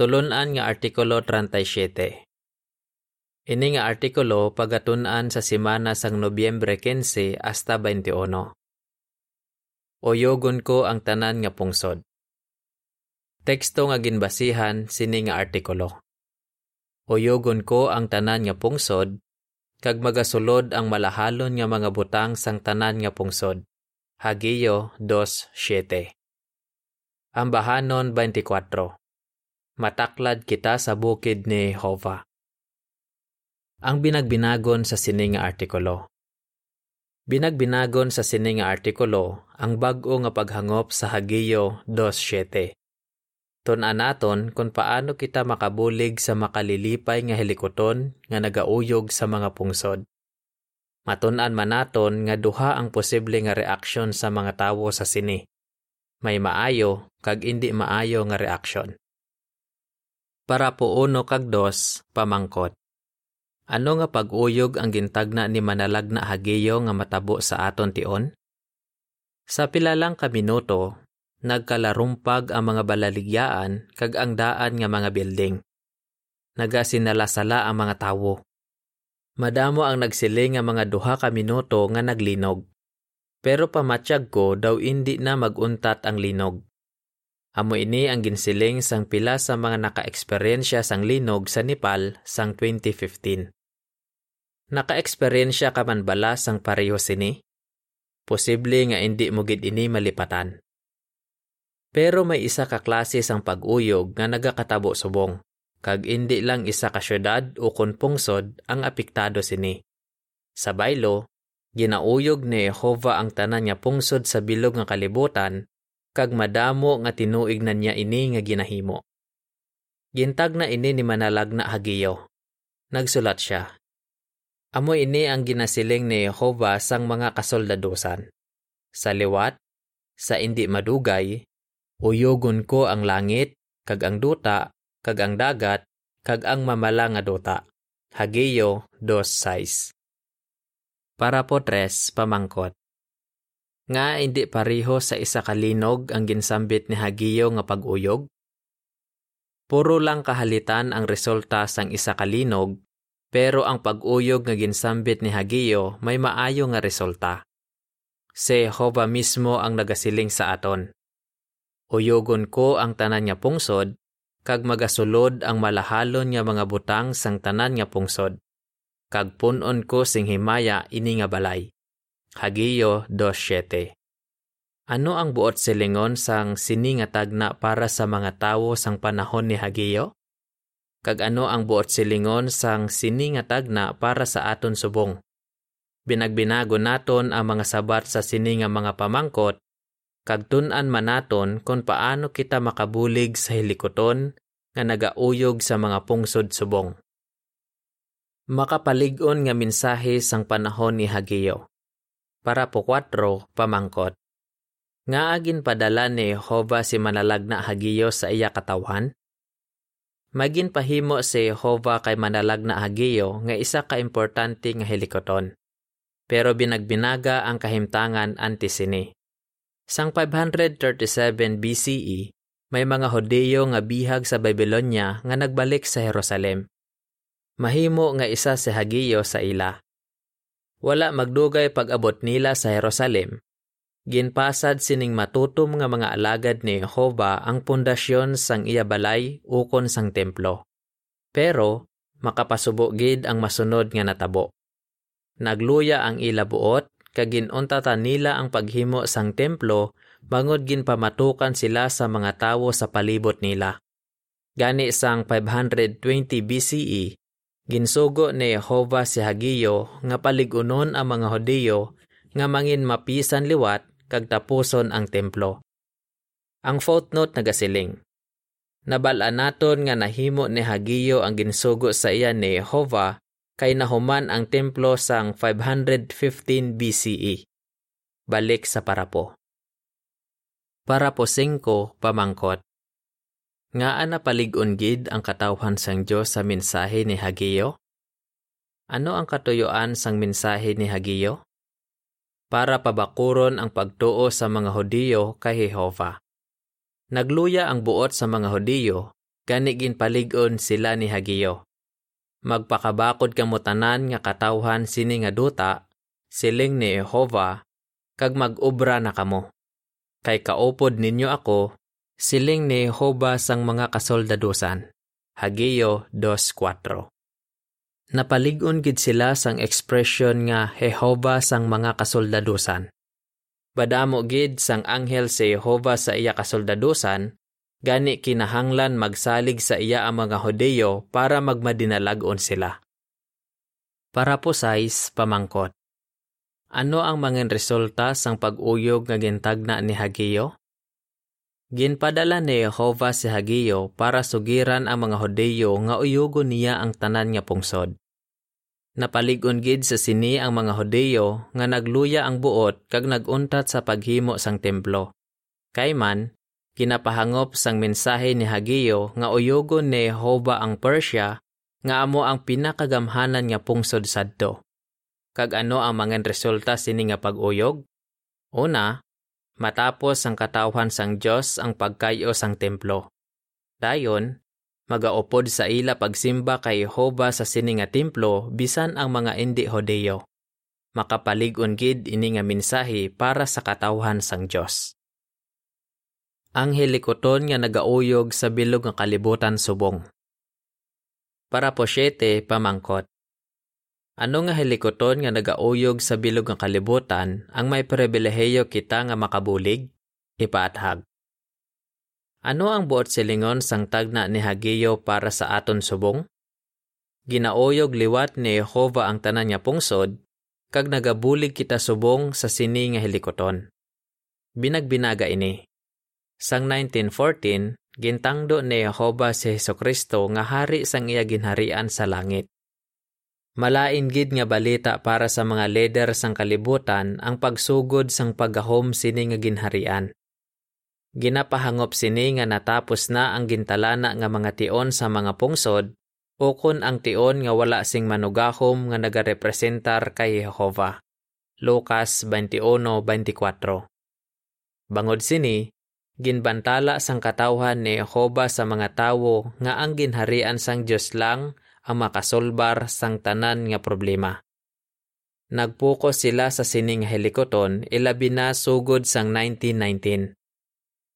Tulunan nga Artikulo 37 Ini nga artikulo pagatunan sa simana sang Nobyembre 15 hasta 21. Oyogon ko ang tanan nga pungsod. Teksto nga ginbasihan sini nga artikulo. Oyogon ko ang tanan nga pungsod, kag magasulod ang malahalon nga mga butang sang tanan nga pungsod. Hagiyo 2.7 Ang bahanon 24 Mataklad kita sa bukid ni Jehovah. Ang binagbinagon sa sining nga artikulo. Binagbinagon sa sining nga artikulo ang bag-o nga paghangop sa Hagiyo 2.7. Tun-an naton kung paano kita makabulig sa makalilipay nga helikoton nga nagauyog sa mga pungsod. Matun-an man naton nga duha ang posible nga reaksyon sa mga tawo sa sini. May maayo kag indi maayo nga reaksyon. Para po uno kag dos, pamangkot. Ano nga pag-uyog ang gintagna ni manalag na hagiyo nga matabo sa aton tion? Sa pilalang ka minuto, nagkalarumpag ang mga balaligyaan kag ang daan nga mga building. Nagasinalasala ang mga tawo. Madamo ang nagsiling nga mga duha ka minuto nga naglinog. Pero pamatsyag ko daw indi na maguntat ang linog. Amo ini ang ginsiling sang pila sa mga naka-eksperyensya sang linog sa Nepal sang 2015. Naka-eksperyensya ka man bala sang pareho sini? Posible nga hindi mo gid ini malipatan. Pero may isa ka klase sang pag-uyog nga nagakatabo subong, kag hindi lang isa ka syudad o kon pungsod ang apektado sini. Sa baylo, ginauyog ni Jehova ang tanan nga pungsod sa bilog nga kalibutan, kag madamo nga tinuig na niya ini nga ginahimo. Gintag na ini ni manalag na hagiyo. Nagsulat siya, Amo ini ang ginasiling ni Jehovah sang mga kasoldadusan. Sa liwat, sa indi madugay, uyogon ko ang langit, kag ang duta, kag ang dagat, kag ang mamala nga duta. Hageyo 2.6 Para po tres, pamangkot. Nga hindi pariho sa isa kalinog ang ginsambit ni Hagiyo nga pag-uyog? Puro lang kahalitan ang resulta sang isa kalinog pero ang pag-uyog nga ginsambit ni Hagiyo may maayo nga resulta. Si Jehovah mismo ang nagasiling sa aton. Uyogon ko ang tanan nga pungsod, kag magasulod ang malahalon nga mga butang sang tanan nga pungsod. Kag punon ko sing himaya ini nga balay. Hagiyo 2.7 Ano ang buot silingon sang sini nga tagna para sa mga tawo sang panahon ni Hagiyo? kag ano ang buot silingon sang sini nga tagna para sa aton subong. Binagbinago naton ang mga sabat sa sini nga mga pamangkot, kag tun-an man naton kung paano kita makabulig sa hilikoton nga nagauyog sa mga pungsod subong. Makapalig-on nga mensahe sang panahon ni Hagiyo. Para po 4, pamangkot. Nga agin padala ni Jehovah si manalag na Hagiyo sa iya katawan? Magin pahimo si Jehovah kay manalag na Hagiyo nga isa ka importante nga helikoton. Pero binagbinaga ang kahimtangan antisini. Sang 537 BCE, may mga Hodeo nga bihag sa Babylonia nga nagbalik sa Jerusalem. Mahimo nga isa si Hagiyo sa ila. Wala magdugay pag-abot nila sa Jerusalem, Ginpasad sining matutom nga mga alagad ni Jehova ang pundasyon sang iya balay ukon sang templo. Pero makapasubo gid ang masunod nga natabo. Nagluya ang ila buot kag ginuntatan nila ang paghimo sang templo bangod ginpamatukan sila sa mga tawo sa palibot nila. Gani sang 520 BCE, ginsugo ni Jehova si Hagiyo nga paligunon ang mga Hodeo nga mangin mapisan liwat kag tapuson ang templo. Ang footnote nagasiling. Nabala naton nga nahimo ni Hagiyo ang ginsugo sa iya ni Jehovah kay nahuman ang templo sang 515 BCE. Balik sa parapo. Parapo 5 pamangkot. Nga ana palig-on gid ang katawhan sang Dios sa mensahe ni Hagiyo? Ano ang katuyoan sang mensahe ni Hagiyo? para pabakuron ang pagtuo sa mga Hodiyo kay Jehova. Nagluya ang buot sa mga Hodiyo gani ginpalig-on sila ni Hagiyo. Magpakabakod kamo tanan nga katawhan sini nga duta, siling ni Jehova, kag mag-obra na kamo. Kay kaupod ninyo ako, siling ni Jehova sang mga kasoldadusan. Hagiyo 2.4 Napalig-on gid sila sang ekspresyon nga Jehova sang mga kasoldadusan. Badamo gid sang anghel si Jehova sa iya kasoldadusan, gani kinahanglan magsalig sa iya ang mga Hudeyo para magmadinalagon sila. Para po size, pamangkot. Ano ang mga resulta sang pag-uyog nga gintagna ni Hagiyo? Ginpadala ni Jehova si Hagiyo para sugiran ang mga Hudeyo nga uyugon niya ang tanan nga pungsod. Napaligon gid sa sini ang mga Hudeyo nga nagluya ang buot kag naguntat sa paghimo sang templo. Kay man, kinapahangop sang mensahe ni Hagiyo nga uyugon ni Jehova ang Persia nga amo ang pinakagamhanan nga pungsod sadto. Kag ano ang mga resulta sini nga pag-uyog? Una, matapos ang katawhan sang Dios ang pagkayo sang templo. Dayon, magaupod sa ila pagsimba kay Jehova sa sini nga templo bisan ang mga indi Hodeo. Makapalig-on gid ini nga mensahe para sa katawhan sang Dios. Ang helikoton nga nagauyog sa bilog nga kalibutan subong. Para po syete, pamangkot. Ano nga helikoton nga nagauyog sa bilog nga kalibutan ang may pribilehiyo kita nga makabulig? Ipaathag. Ano ang buot silingon sang tagna ni Hagiyo para sa aton subong? Ginauyog liwat ni Jehova ang tanan niya pungsod, kag nagabulig kita subong sa sini nga helikoton. Binagbinaga ini. Sang 1914, gintangdo ni Jehova si Heso Kristo nga hari sang iya ginharian sa langit. Malain gid nga balita para sa mga leader sang kalibutan ang pagsugod sang paggahom sini nga ginharian. Ginapahangop sini nga natapos na ang gintalana nga mga tion sa mga pungsod ukon ang tion nga wala sing manugahom nga nagarepresentar kay Jehova. Lucas 21:24. Bangod sini, ginbantala sang katawhan ni Jehova sa mga tawo nga ang ginharian sang Dios lang ang makasolbar sang tanan nga problema. Nagpuko sila sa sining helikoton ilabi na sugod sang 1919.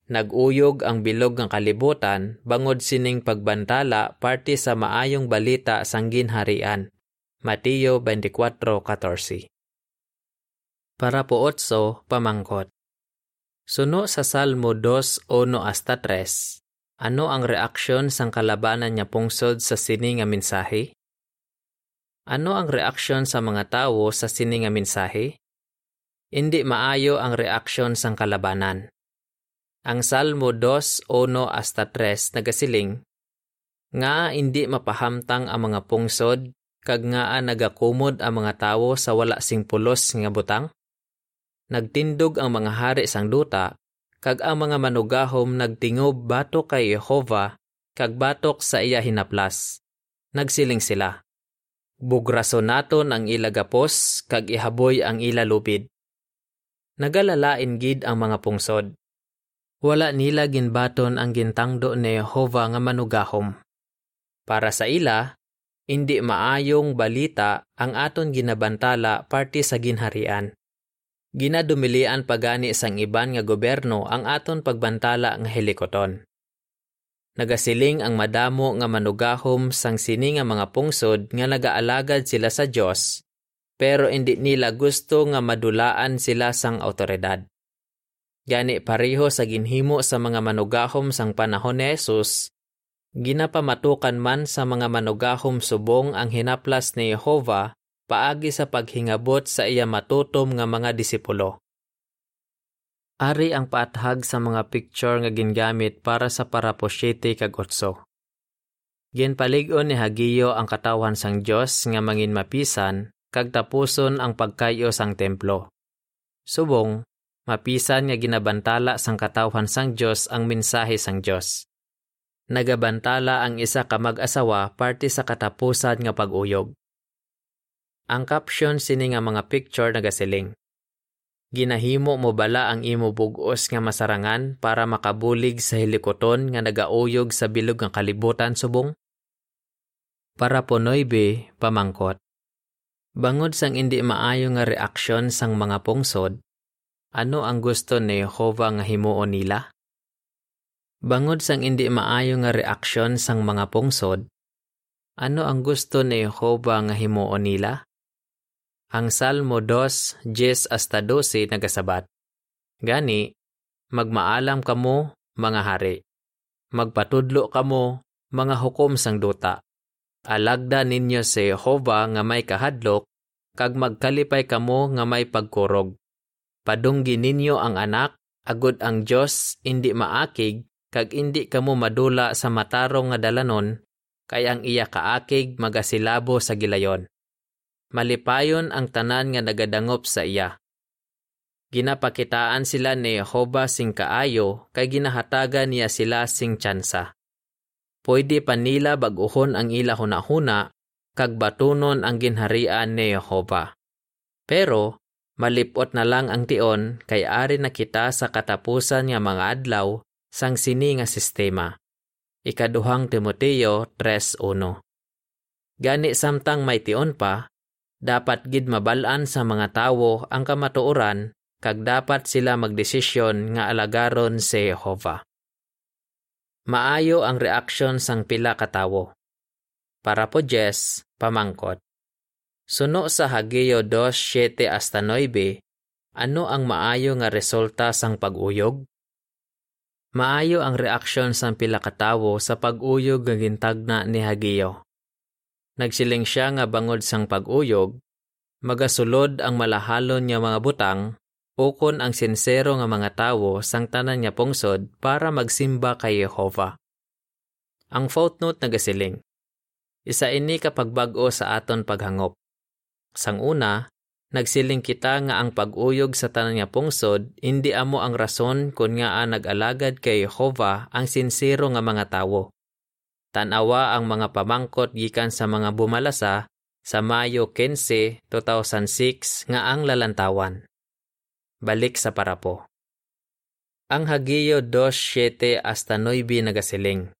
Naguyog ang bilog ng kalibutan bangod sining pagbantala parte sa maayong balita sang ginharian. Mateo 24:14. Para po otso, pamangkot. Suno sa Salmo 2:1 hasta 3, ano ang reaksyon sang kalabanan niya pungsod sa sini nga mensahe? Ano ang reaksyon sa mga tawo sa sini nga mensahe? Hindi maayo ang reaksyon sang kalabanan. Ang Salmo 2:1 hasta 3 nagasiling, nga hindi mapahamtang ang mga pungsod kag nga nagakumod ang mga tawo sa wala sing pulos nga butang? Nagtindog ang mga hari sang duta, kag ang mga manugahom nagtingob batok kay Jehova, kag batok sa iya hinaplas. Nagsiling sila. Bugrason naton ang ila gapos, kag ihaboy ang ila lupid. Nagalalain gid ang mga pungsod. Wala nila ginbaton ang gintangdo ni Jehova nga manugahom. Para sa ila, hindi maayong balita ang aton ginabantala parte sa ginharian ginadumilian pagani sang iban nga gobyerno ang aton pagbantala nga helikoton. Nagasiling ang madamo nga manugahom sang sini nga mga pungsod nga nagaalagad sila sa Dios pero hindi nila gusto nga madulaan sila sang autoridad. Gani pareho sa ginhimo sa mga manugahom sang panahon ni Jesus, ginapamatukan man sa mga manugahom subong ang hinaplas ni Jehova paagi sa paghingabot sa iya matutom nga mga disipulo. Ari ang paathag sa mga picture nga gingamit para sa paraposyete kag otso. Ginpalig-on ni Hagiyo ang katawan sang Dios nga mangin mapisan kag tapuson ang pagkayo sang templo. Subong, mapisan nga ginabantala sang katawan sang Dios ang mensahe sang Dios. Nagabantala ang isa ka mag-asawa parte sa katapusan nga pag-uyog. Ang caption sini nga mga picture nagasiling. Ginahimo mo bala ang imo bugos nga masarangan para makabulig sa hilikoton nga nagauyog sa bilog nga kalibutan subong? Para po noybe, pamangkot. Bangod sang indi maayo nga reaksyon sang mga pungsod, ano ang gusto ni Jehovah nga himuon nila? Bangod sang indi maayo nga reaksyon sang mga pungsod, ano ang gusto ni Jehovah nga himuon nila? Ang Salmo 2, 10 hasta 12 nagasabat. Gani, magmaalam kamo, mga hari. Magpatudlo kamo, mga hukom sang duta. Alagda ninyo si Jehovah nga may kahadlok, kag magkalipay kamo nga may pagkurog. Padunggi ninyo ang anak, agud ang Dios indi maakig, kag indi kamo madula sa matarong nga dalanon, kay ang iya kaakig magasilabo sa gilayon malipayon ang tanan nga nagadangop sa iya. Ginapakitaan sila ni Jehovah sing kaayo kay ginahatagan niya sila sing tsansa. Pwede pa nila baguhon ang ila hunahuna kag batunon ang ginharian ni Jehovah. Pero malipot na lang ang tion kay ari na kita sa katapusan nga mga adlaw sang sini nga sistema. Ikaduhang Timoteo 3.1 Gani samtang may tion pa, dapat gid mabalaan sa mga tawo ang kamatuoran kag dapat sila magdesisyon nga alagaron si Jehovah. Maayo ang reaksyon sang pila ka tawo. Para po Jess, pamangkot. Suno sa Hageo 2:7 hasta 9, ano ang maayo nga resulta sang pag-uyog? Maayo ang reaksyon sang pila ka tawo sa pag-uyog nga gintagna ni Hageo. Nagsiling siya nga bangod sang pag-uyog, magasulod ang malahalon nga mga butang, ukon ang sinsero nga mga tawo sang tanan nga pungsod para magsimba kay Jehova. Ang footnote nagasiling, isa ini kapag bag-o sa aton paghangop. Sang una, nagsiling kita nga ang pag-uyog sa tanan nga pungsod, hindi amo ang rason kung nga nag-alagad kay Jehova ang sinsero nga mga tawo Tanawa ang mga pamangkot gikan sa mga bumalasa sa Mayo 15, 2006 nga ang lalantawan. Balik sa parapo. Ang Hagiyo 2.7 hasta 9 nagasiling.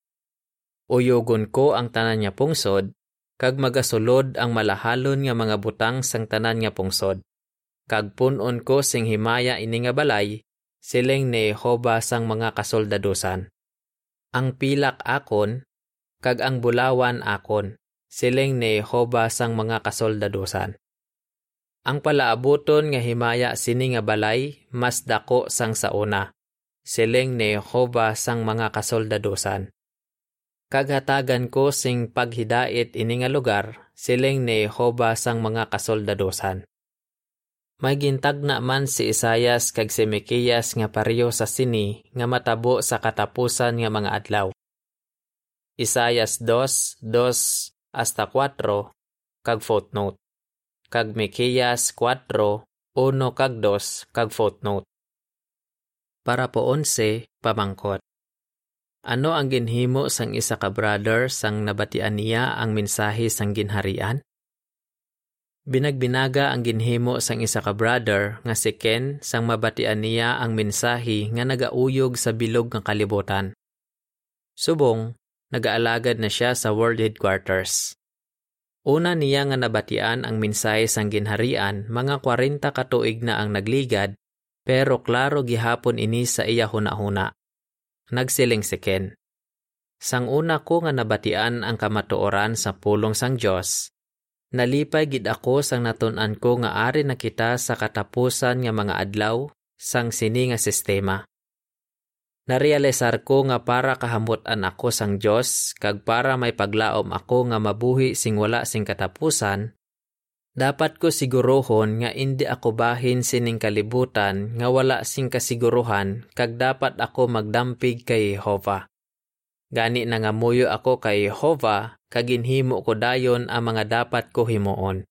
Uyogon ko ang tanan niya pungsod, kag magasulod ang malahalon nga mga butang sang tanan nga pungsod. Kag punon ko sing himaya ini nga balay, siling ni Jehovah sang mga kasoldadosan. Ang pilak akon, kag ang bulawan akon, siling ni Jehovah sang mga kasoldadosan. Ang palaabuton nga himaya sini nga balay, mas dako sang sauna, siling ni Jehovah sang mga kasoldadosan. Kaghatagan ko sing paghidait ini nga lugar, siling ni Jehovah sang mga kasoldadosan. May gintagna man si Isayas kag si Mikiyas nga pareho sa sini nga matabo sa katapusan nga mga adlaw. Isayas 2, 2 hasta 4, kag footnote. Kag Mikeyas 4, 1 kag 2, kag footnote. Para po 11, pamangkot. Ano ang ginhimo sang isa ka brother sang nabatian niya ang mensahe sang ginharian? Binagbinaga ang ginhimo sang isa ka brother nga si Ken sang mabatian niya ang mensahe nga nagauyog sa bilog nga kalibutan. Subong, nagaalagad na siya sa World Headquarters. Una niya nga nabatian ang mensahe sang ginharian mga 40 katuig na ang nagligad pero klaro gihapon ini sa iya huna-huna. Nagsiling si Ken. Sang una ko nga nabatian ang kamatuoran sa pulong sang Dios, nalipay gid ako sang natun-an ko nga ari na kita sa katapusan nga mga adlaw sang sini nga sistema. Narealisar ko nga para kahamutan ako sang Dios kag para may paglaom ako nga mabuhi sing wala sing katapusan, dapat ko sigurohon nga indi ako bahin sining kalibutan nga wala sing kasiguruhan kag dapat ako magdampig kay Jehova. Gani na nga muyo ako kay Jehova kag ginhimo ko dayon ang mga dapat ko himuon.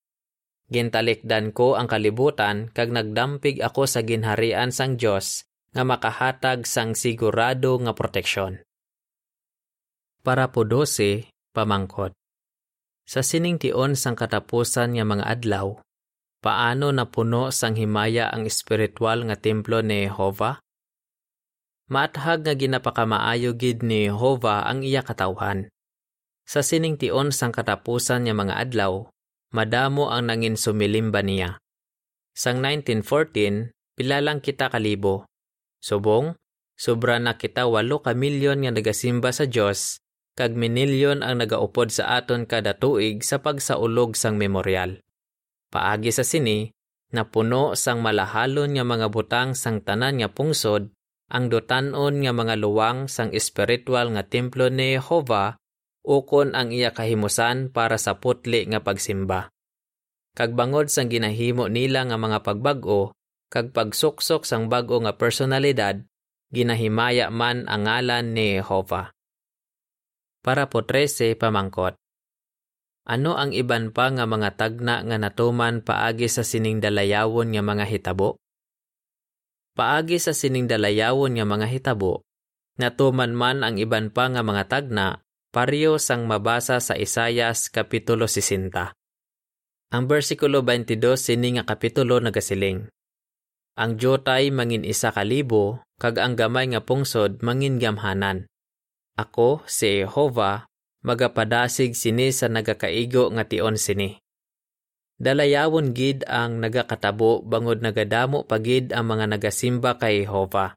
Gintalikdan ko ang kalibutan kag nagdampig ako sa ginharian sang Dios nga makahatag sang sigurado nga proteksyon. Para po 12, pamangkot. Sa sining tion sang katapusan nga mga adlaw, paano napuno sang himaya ang espiritual nga templo ni Jehova? Maathag nga ginapakamaayo gid ni Jehova ang iya katawhan. Sa sining tion sang katapusan niya mga adlaw, madamo ang nangin sumilimba niya. Sang 1914, pilalang kita kalibo. Subong, sobra na kita walo ka milyon nga nagasimba sa Dios kag minilyon ang nagaupod sa aton kada tuig sa pagsaulog sang memoryal. Paagi sa sini, napuno sang malahalon nga mga butang sang tanan nga pungsod, ang dotanon nga mga luwang sang espiritual nga templo ni Jehova ukon ang iya kahimusan para sa putli nga pagsimba. Kag bangod sang ginahimo nila nga mga pagbag-o, kag pagsuksok sang bag-o nga personalidad, ginahimaya man ang ngalan ni Jehova. Para po 13 pamangkot. Ano ang iban pa nga mga tagna nga natuman paagi sa sining dalayawon nga mga hitabo? Paagi sa sining dalayawon nga mga hitabo, natuman man ang iban pa nga mga tagna pareho sang mabasa sa Isayas Kapitulo 60. Ang bersikulo 22 sini nga kapitulo nagasiling. Ang jotay mangin isa kalibo, kag ang gamay nga pungsod mangin gamhanan. Ako, si Jehovah, magapadasig sini sa nagakaigo nga tion sini. Dalayawon gid ang nagakatabo bangod nagadamo pagid ang mga nagasimba kay Jehova.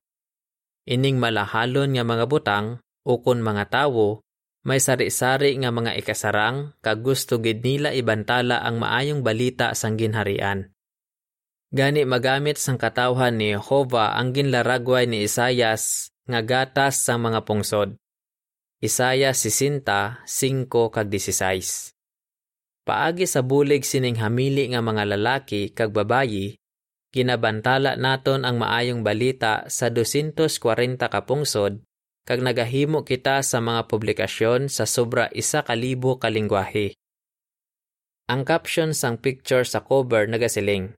Ining malahalon nga mga butang ukon mga tawo may sari-sari nga mga ikasarang kag gusto gid nila ibantala ang maayong balita sang ginharian. Gani magamit sang katawhan ni Jehova ang ginlaragway ni Isayas nga gatas sa mga pungsod. Isaya 60, 5 kag 16. Paagi sa bulig sining hamili nga mga lalaki kag babayi, ginabantala naton ang maayong balita sa 240 ka pungsod kag nagahimo kita sa mga publikasyon sa sobra isa ka lingwahe. Ang caption sang picture sa cover nagasiling.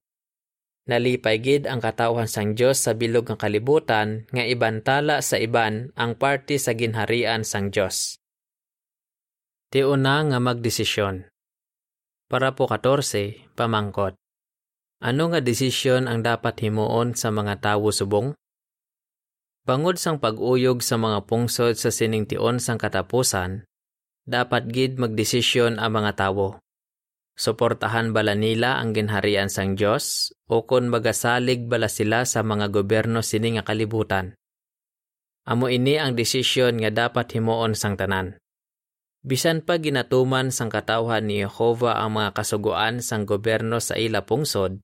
Nalipay gid ang katawhan sang Dios sa bilog nga kalibutan nga ibantala sa iban ang party sa ginharian sang Dios. Tiuna nga magdesisyon. Para po 14, pamangkot. Ano nga desisyon ang dapat himuon sa mga tawo subong? Bangod sang pag-uyog sa mga pungsod sa siningtion sang katapusan, dapat gid magdesisyon ang mga tawo Suportahan bala nila ang ginharian sang Dios o kon magasalig bala sila sa mga gobyerno sini nga kalibutan. Amo ini ang desisyon nga dapat himuon sang tanan. Bisan pa ginatuman sang katawhan ni Jehova ang mga kasuguan sang gobyerno sa ila pungsod,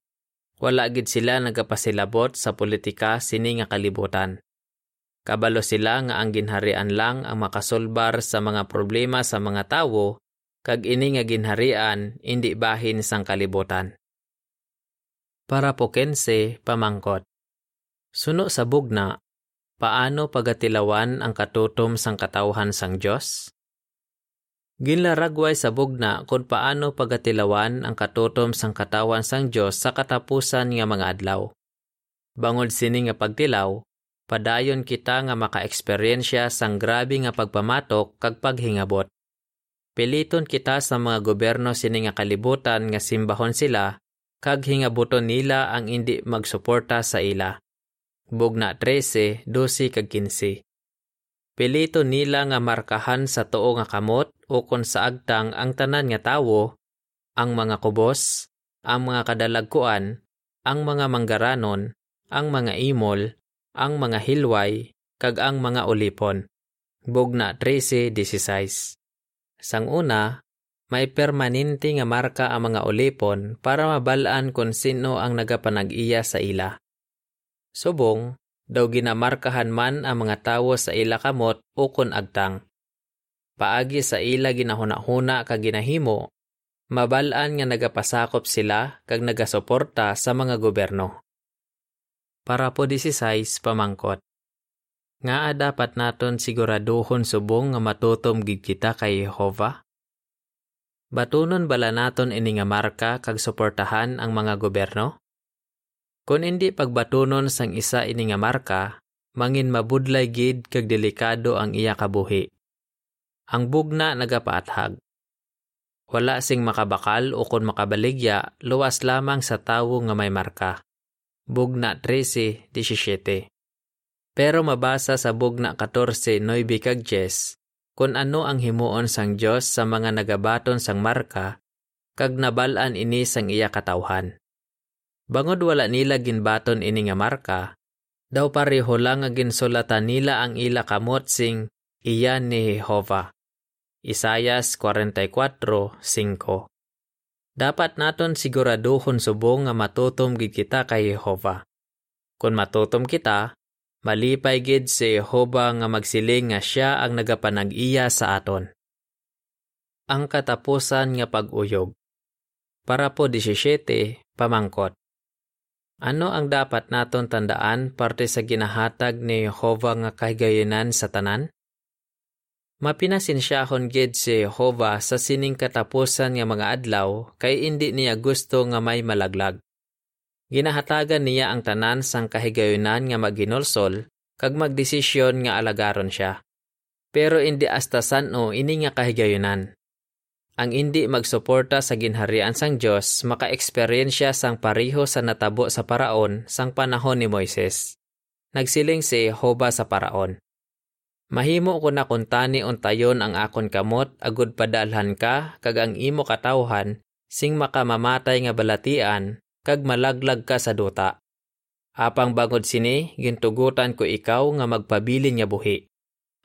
wala gid sila nagapasilabot sa politika sini nga kalibutan. Kabalo sila nga ang ginharian lang ang makasolbar sa mga problema sa mga tawo kag ini nga ginharian indi bahin sang kalibutan. Para po kense pamangkot. Suno sa bugna, paano pagatilawan ang katutom sang katawhan sang Dios? Ginlaragway sa bugna kung paano pagatilawan ang katutom sang katawan sang Dios sa katapusan nga mga adlaw. Bangod sini nga pagtilaw, padayon kita nga maka-eksperyensya sang grabe nga pagpamatok kag paghingabot. Piliton kita sa mga gobyerno sini nga kalibutan nga simbahon sila kag hingabuton nila ang indi magsuporta sa ila. Bugna 13, 12 kag 15. Pilito nila nga markahan sa tuo nga kamot o kon sa agtang ang tanan nga tawo, ang mga kubos, ang mga kadalagkuan, ang mga manggaranon, ang mga imol, ang mga hilway, kag ang mga ulipon. Bugna 13:16. Sang una, may permanente nga marka ang mga ulipon para mabalaan kung sino ang nagapanag-iya sa ila. Subong, daw ginamarkahan man ang mga tawo sa ila kamot o kun agtang. Paagi sa ila ginahuna-huna kag ginahimo, mabalaan nga nagapasakop sila kag nagasuporta sa mga gobyerno. Para po 16 pamangkot. Nga dapat naton siguraduhon subong nga matutom gid kita kay Jehova? Batunon bala naton ini nga marka kag suportahan ang mga gobyerno? Kung hindi pagbatunon sang isa ini nga marka, mangin mabudlay gid kag delikado ang iya kabuhi. Ang bugna nagapaathag. wala sing makabakal o kung makabaligya, luwas lamang sa tawo nga may marka. Bugna 13:17. Pero mabasa sa bugna 14:9 kag 10 kung ano ang himuon sang Dios sa mga nagabaton sang marka kag nabalan ini sang iya katawhan. Bangod wala nila ginbaton ini nga marka, daw pareho lang nga ginsulatan nila ang ila kamot sing iya ni Jehovah. Isayas 44:5. Dapat naton siguraduhon subong nga matutom gid kita kay Jehova. Kung matutom kita, malipay gid si Jehova nga magsiling nga siya ang nagapanag-iya sa aton. Ang katapusan nga pag-uyog. Para po 17, pamangkot. Ano ang dapat naton tandaan parte sa ginahatag ni Jehova nga kahigayonan sa tanan? Mapinasinsyahon gid si Jehova sa sining katapusan nga mga adlaw kay indi niya gusto nga may malaglag. Ginahatagan niya ang tanan sang kahigayonan nga maginolsol kag magdesisyon nga alagaron siya. Pero indi hasta sano ini nga kahigayonan. Ang indi magsuporta sa ginharian sang Dios maka-eksperyensya sang pariho sa natabo sa paraon sang panahon ni Moises. Nagsiling si Jehova sa paraon. Mahimo ko na kuntani untayon ang akon kamot agud padalhan ka kag ang imo katawhan sing makamamatay nga balatian kag malaglag ka sa duta. Apang bangod sini gintugutan ko ikaw nga magpabilin nga buhi.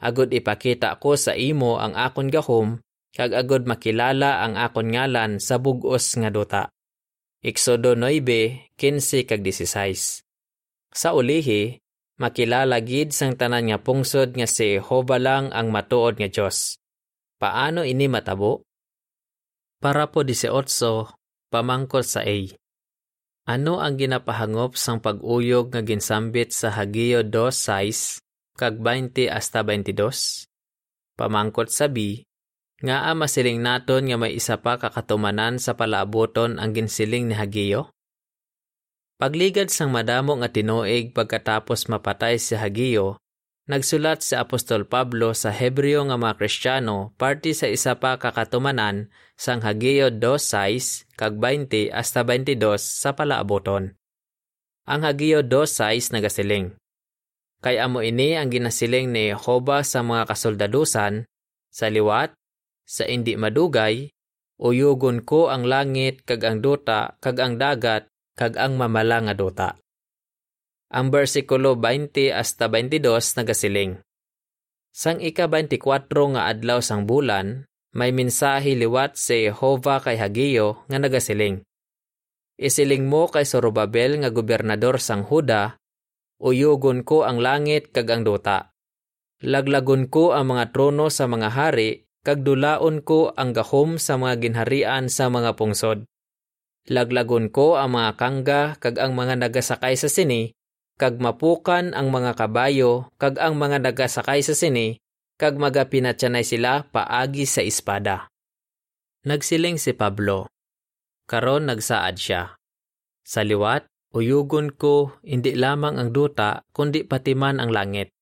Agud ipakita ko sa imo ang akon gahom kag agud makilala ang akon ngalan sa bugos nga duta. Exodo 9, 15 kag 16. Sa ulihi, makilala gid sang tanan nga pungsod nga si Jehova lang ang matuod nga Dios. Paano ini matabo? Para po 18, pamangkot sa A. Ano ang ginapahangop sang pag-uyog nga ginsambit sa Hagio 2:6 kag 20 hasta 22? Pamangkot sa B, nga masiling naton nga may isa pa kakatumanan sa palaaboton ang ginsiling ni Hagio? Pagligad sang madamo nga tinuig pagkatapos mapatay si Hagio, nagsulat si Apostol Pablo sa Hebreo nga mga Kristiyano parti sa isa pa kakatumanan sang Hagio 2.6 kag 20 hasta 22 sa palaaboton. Ang Hagio 2.6 nagasiling. Kay amo ini ang ginasiling ni Jehova sa mga kasoldadusan, sa liwat, sa indi madugay, uyugon ko ang langit kag ang duta kag ang dagat kag ang mamala nga duta. Ang bersikulo 20 hasta 22 nagasiling. Sang ika-24 nga adlaw sang bulan, may minsahi liwat si Jehova kay Hagio nga nagasiling. Isiling mo kay Zorobabel nga gobernador sang Huda, uyugon ko ang langit kag ang duta. Laglagon ko ang mga trono sa mga hari, kag dulaon ko ang gahom sa mga ginharian sa mga pungsod. Laglagon ko ang mga kangga kag ang mga nagasakay sa sini, kag mapukan ang mga kabayo kag ang mga nagasakay sa sini, kag magapinatyanay sila paagi sa espada. Nagsiling si Pablo. Karon nagsaad siya. Sa liwat, uyugon ko hindi lamang ang duta kundi pati man ang langit.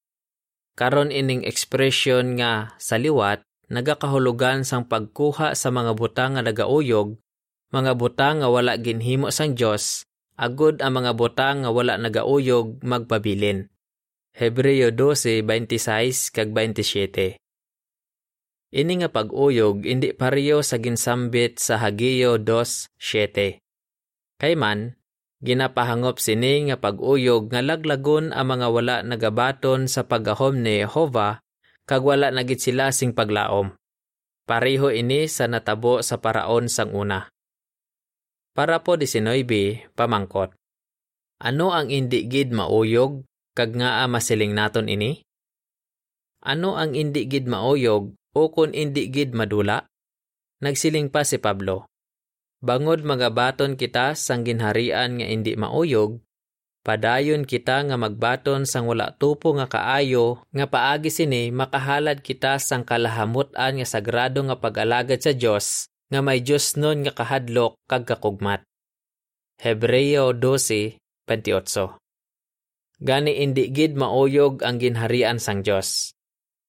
Karon ining ekspresyon nga sa liwat nagakahulugan sang pagkuha sa mga butang nga nagauyog mga butang nga wala ginhimo sang Dios agud ang mga butang nga wala nagauyog magpabilin. Hebreo 12:26 kag 27. Ini nga pag-uyog indi pareho sa ginsambit sa Hageo 2:7. Kay man ginapahangop sini nga pag-uyog nga laglagon ang mga wala nagabaton sa paggahom ni Jehova kag wala nagit sila sing paglaom. Pareho ini sa natabo sa paraon sang una. Para po 19, pamangkot. Ano ang indi gid mauyog kag nga masiling naton ini? Ano ang indi gid mauyog o kun indi gid madula? Nagsiling pa si Pablo. Bangod magabaton kita sang ginharian nga indi mauyog, padayon kita nga magbaton sang wala tupo nga kaayo nga paagi sini makahalad kita sang kalahamutan nga sagrado nga pag-alagad sa Dios nga may Diyos nun nga kahadlok kag kakugmat. Hebreo 12:28 Gani indi gid mauyog ang ginharian sang Dios.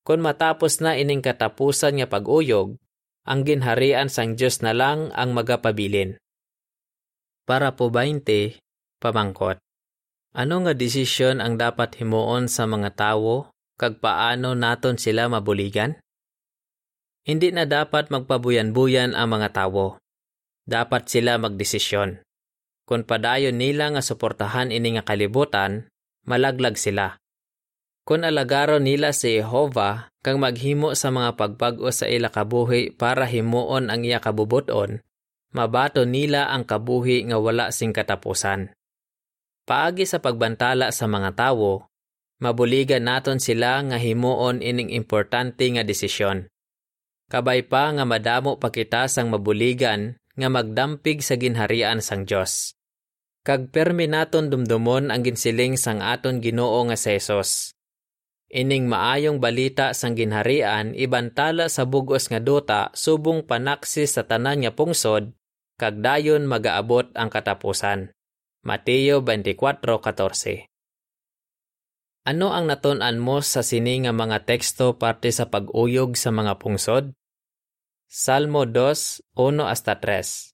Kung matapos na ining katapusan nga pag-uyog, ang ginharian sang Diyos na lang ang magapabilin. Para po 20, pamangkot. Ano nga desisyon ang dapat himuon sa mga tawo kag paano naton sila mabuligan? Hindi na dapat magpabuyan-buyan ang mga tawo. Dapat sila magdesisyon. Kung padayon nila nga suportahan ini nga kalibutan, malaglag sila. Kung alagaro nila si Jehovah kang maghimo sa mga pagbag-o sa ila kabuhi para himuon ang iya kabubuton, mabato nila ang kabuhi nga wala sing katapusan. Paagi sa pagbantala sa mga tawo, mabuligan naton sila nga himuon ining importante nga desisyon. Kabay pa nga madamo pa kita sang mabuligan nga magdampig sa ginharian sang Dios. Kag permi naton dumdumon ang ginsiling sang aton Ginoo nga sa Jesus Ining maayong balita sang ginharian ibantala sa bugos nga duta subong panaksis sa tanan nga pungsod kag dayon magaabot ang katapusan. Mateo 24:14. Ano ang naton-an mo sa sini nga mga teksto parte sa pag-uyog sa mga pungsod? Salmo 2, 1 hasta 3.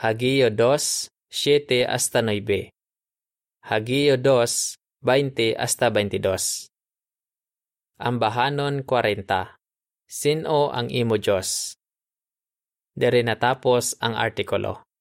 Hagio 2, 7 hasta 9. Hagio 2, 20 hasta 22. Ambahanon 40. Sino ang imo Diyos? Dere natapos ang artikulo.